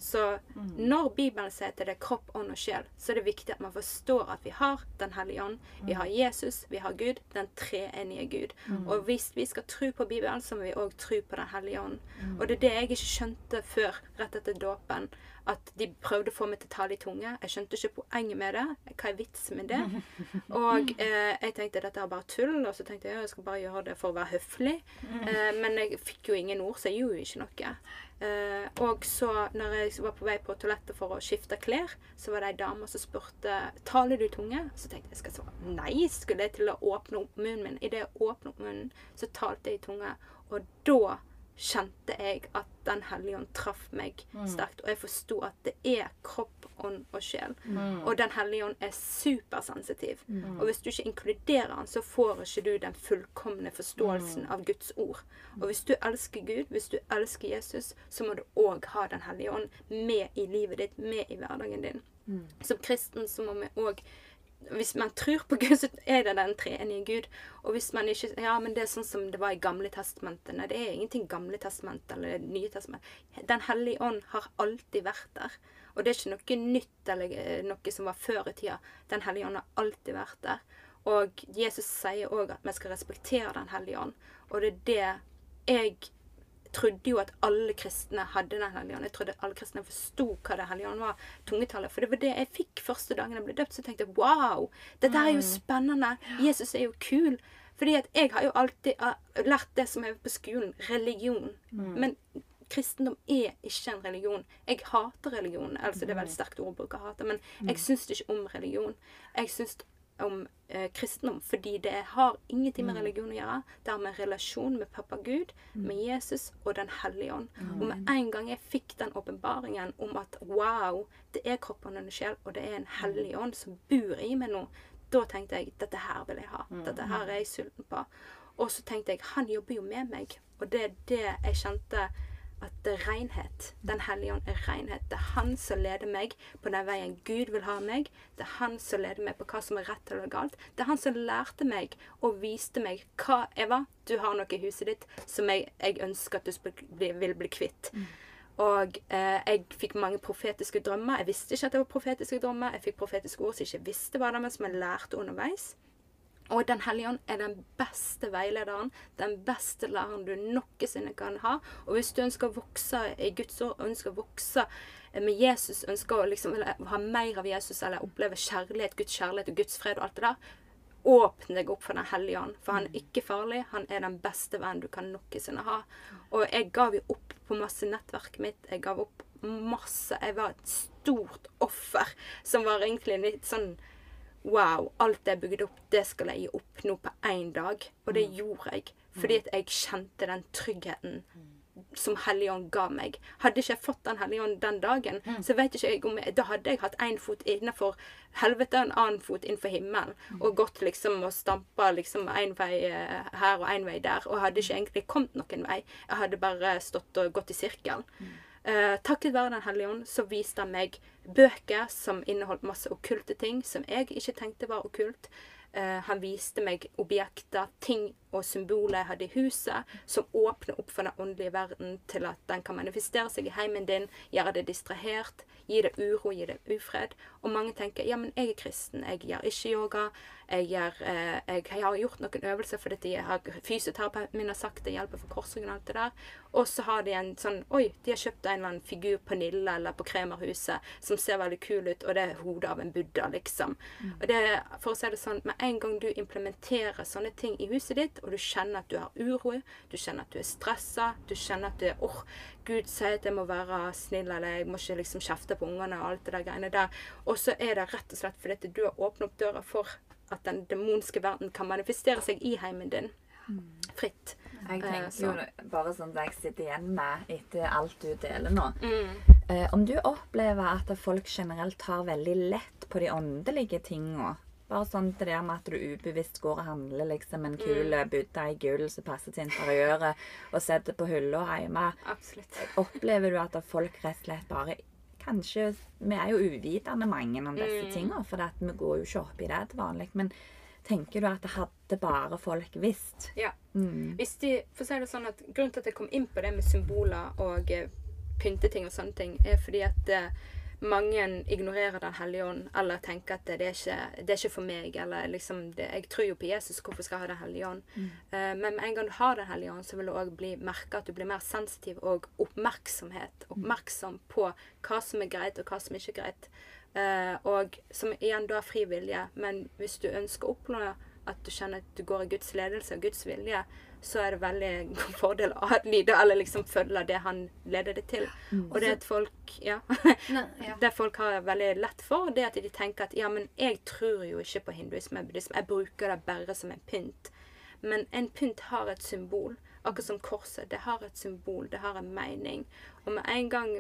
Så når Bibelen sier at det er kropp, ånd og sjel, så er det viktig at man forstår at vi har Den hellige ånd, vi har Jesus, vi har Gud, den treenige Gud. Og hvis vi skal tro på Bibelen, så må vi òg tro på Den hellige ånd. Og det er det jeg ikke skjønte før, rett etter dåpen. At de prøvde å få meg til å tale i tunge. Jeg skjønte ikke poenget med det. Hva er vitsen med det? *laughs* Og eh, jeg tenkte dette er bare tull, og så tenkte jeg ja, jeg skal bare gjøre det for å være høflig. Eh, men jeg fikk jo ingen ord, så jeg gjorde jo ikke noe. Eh, og så når jeg var på vei på toalettet for å skifte klær, så var det ei dame som spurte taler du tunge. Så tenkte jeg jeg skal svare nei. Skulle jeg til å åpne opp munnen min? Idet jeg åpnet opp munnen, så talte jeg i tunge. Og da kjente jeg at Den hellige ånd traff meg sterkt. Og jeg forsto at det er kropp, ånd og sjel. Og Den hellige ånd er supersensitiv. Og hvis du ikke inkluderer han, så får ikke du den fullkomne forståelsen av Guds ord. Og hvis du elsker Gud, hvis du elsker Jesus, så må du òg ha Den hellige ånd med i livet ditt, med i hverdagen din. Som kristen så må vi òg hvis man tror på *laughs* Gud, så er det den treenige Gud. Og hvis man ikke Ja, men det er sånn som det var i Gamle testamentet. Nei, det er ingenting Gamle testament eller Nye testament. Den hellige ånd har alltid vært der. Og det er ikke noe nytt eller eh, noe som var før i tida. Den hellige ånd har alltid vært der. Og Jesus sier òg at vi skal respektere Den hellige ånd. Og det er det jeg trodde jo at alle kristne hadde Den hellige ånd. Jeg trodde alle kristne forsto hva Den hellige ånd var. Tungetallet. For det var det jeg fikk første dagen jeg ble døpt. Så tenkte jeg wow, dette er jo spennende. Jesus er jo kul. Fordi at jeg har jo alltid uh, lært det som er på skolen. Religion. Men kristendom er ikke en religion. Jeg hater religion. Altså, det er veldig sterkt ord å hate, men jeg syns ikke om religion. Jeg syns om eh, kristendom fordi det har ingenting med religion å gjøre. Det har med relasjon med pappa Gud, med Jesus og Den hellige ånd. Og med en gang jeg fikk den åpenbaringen om at wow, det er kroppen og en sjel, og det er en hellig ånd som bor i meg nå, da tenkte jeg dette her vil jeg ha. Dette her er jeg sulten på. Og så tenkte jeg han jobber jo med meg. Og det er det jeg kjente at det er renhet. Den hellige ånd er renhet. Det er han som leder meg på den veien Gud vil ha meg. Det er han som leder meg på hva som er rett eller galt. Det er han som lærte meg og viste meg hva Eva, du har noe i huset ditt som jeg, jeg ønsker at du bli, vil bli kvitt. Og eh, jeg fikk mange profetiske drømmer. Jeg visste ikke at det var profetiske drømmer. Jeg fikk profetiske ord som jeg ikke visste hva det var, men som jeg lærte underveis. Og Den hellige ånd er den beste veilederen, den beste læreren du noensinne kan ha. Og hvis du ønsker å vokse i Guds ord, ønsker å vokse med Jesus, ønsker å liksom, ha mer av Jesus eller oppleve kjærlighet, Guds kjærlighet og Guds fred og alt det der, åpne deg opp for Den hellige ånd. For han er ikke farlig. Han er den beste vennen du kan noensinne ha. Og jeg gav jo opp på masse nettverket mitt. Jeg gav opp masse. Jeg var et stort offer som var egentlig litt sånn Wow, alt det jeg bygde opp, det skal jeg gi opp nå på én dag. Og det gjorde jeg. Fordi at jeg kjente den tryggheten som Helligånd ga meg. Hadde ikke jeg fått Den Helligånd den dagen, så vet ikke jeg om jeg, Da hadde jeg hatt én fot innenfor helvete og en annen fot innenfor himmelen. Og gått liksom og stampa liksom én vei eh, her og én vei der. Og hadde ikke egentlig kommet noen vei. Jeg hadde bare stått og gått i sirkel. Eh, takket være Den hellige ånd så viste han meg bøker som inneholdt masse okkulte ting som jeg ikke tenkte var okkult. Eh, han viste meg objekter, ting og symboler jeg hadde i huset, som åpner opp for den åndelige verden til at den kan manifestere seg i heimen din, gjøre det distrahert, gi det uro, gi det ufred. Og mange tenker ja, men jeg er kristen, jeg gjør ikke yoga. Jeg, gjør, eh, jeg, jeg har gjort noen øvelser fordi jeg har fysioterapeuten min har sagt det hjelper for korsryggen og alt det der. Og så har de en sånn Oi, de har kjøpt en eller annen figur på Nille eller på Kremerhuset som ser veldig kul ut, og det er hodet av en buddha, liksom. Og det, for å si det sånn, med en gang du implementerer sånne ting i huset ditt, og du kjenner at du har uro, du kjenner at du er stressa, du kjenner at du åh, Gud sier at jeg må være snill, eller jeg må ikke liksom kjefte på ungene og alt det der greiene der. Og så er det rett og slett fordi at du har åpnet opp døra for at den demonske verden kan manifestere seg i heimen din. Fritt. Jeg Eh, tenker jo bare sånn det jeg sitter igjen med etter alt du deler nå. Mm. Eh, om du opplever at folk generelt tar veldig lett på de åndelige tinga. Bare sånn til det med at du ubevisst går og handler liksom en kul Mm. buddha i gull som passer til interiøret, og setter på hylla hjemme. Absolutt. *laughs* Opplever du at folk rett og slett bare Kanskje Vi er jo uvitende mange om disse Mm. tingene, for at vi går jo ikke opp i det til vanlig. Men tenker du at det hadde bare folk visst? Ja. Mm. Hvis de, for å si det sånn at Grunnen til at jeg kom inn på det med symboler og eh, pynteting og sånne ting, er fordi at eh, mange ignorerer Den hellige ånd, eller tenker at det er ikke, det er ikke for meg, eller liksom det, Jeg tror jo på Jesus, hvorfor skal jeg ha Den hellige ånd? Eh, men med en gang du har Den hellige ånd, så vil du òg merke at du blir mer sensitiv og oppmerksomhet. Oppmerksom på hva som er greit, og hva som ikke er greit. Uh, og som igjen da er fri vilje. Men hvis du ønsker å oppnå at du kjenner at du går i Guds ledelse og Guds vilje, så er det veldig god fordel å lyde eller liksom følge det han leder det til. Og det at folk *laughs* ja. Det folk har veldig lett for, det at de tenker at ja, men jeg tror jo ikke på hinduisme og buddhisme. Jeg bruker det bare som en pynt. Men en pynt har et symbol. Akkurat som korset. Det har et symbol. Det har en mening. Og med en gang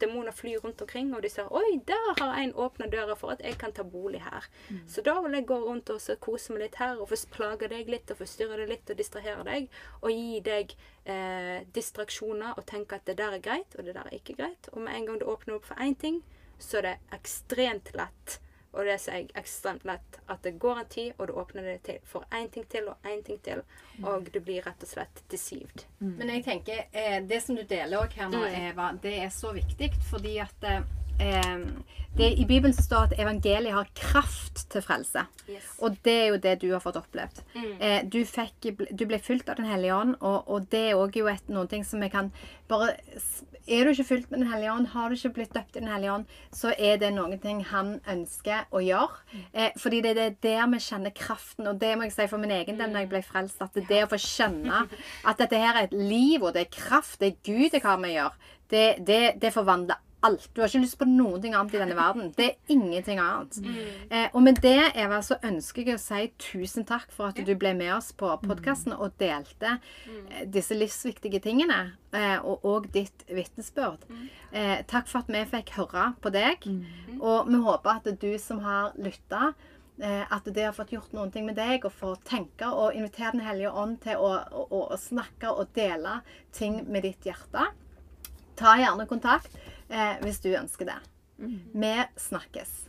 demoner flyr rundt omkring, og de sier 'Oi, der har en åpna døra for at jeg kan ta bolig her'. Så da vil jeg gå rundt og så kose meg litt her, og plage deg litt, og forstyrre deg litt, og distrahere deg. Og gi deg eh, distraksjoner, og tenke at det der er greit, og det der er ikke greit. Og med en gang du åpner opp for én ting, så er det ekstremt lett. Og det ser jeg ekstremt lett at det går en tid, og du åpner det til for én ting til og én ting til, og du blir rett og slett deceived. Men jeg tenker, eh, det som du deler òg her nå, Mm. Eva, det er så viktig, fordi at eh, det, I Bibelen så står det at evangeliet har kraft til frelse. Yes. Og det er jo det du har fått opplevd. Mm. Eh, du, fikk, du ble fylt av Den hellige ånd, og, og det er òg jo et, noen ting som vi kan bare Er du ikke fylt med Den hellige ånd, har du ikke blitt døpt i Den hellige ånd, så er det noen ting han ønsker å gjøre. Eh, fordi det er der vi kjenner kraften, og det må jeg si for min egen del når jeg ble frelst, at det det å få kjenne *laughs* at dette her er et liv, og det er kraft, det er Gud jeg har med å gjøre, det, det, det forvandler alt. Du har ikke lyst på noen ting annet i denne verden. Det er *laughs* ingenting annet. Eh, og med det, Eva, så ønsker jeg å si tusen takk for at du ble med oss på podkasten og delte eh, disse livsviktige tingene. Eh, og òg ditt vitnesbyrd. Eh, takk for at vi fikk høre på deg. Og vi håper at du som har lytta, eh, at det har fått gjort noen ting med deg, og får tenke og invitere Den hellige ånd til å, å, å snakke og dele ting med ditt hjerte. Ta gjerne kontakt eh, hvis du ønsker det. Vi snakkes.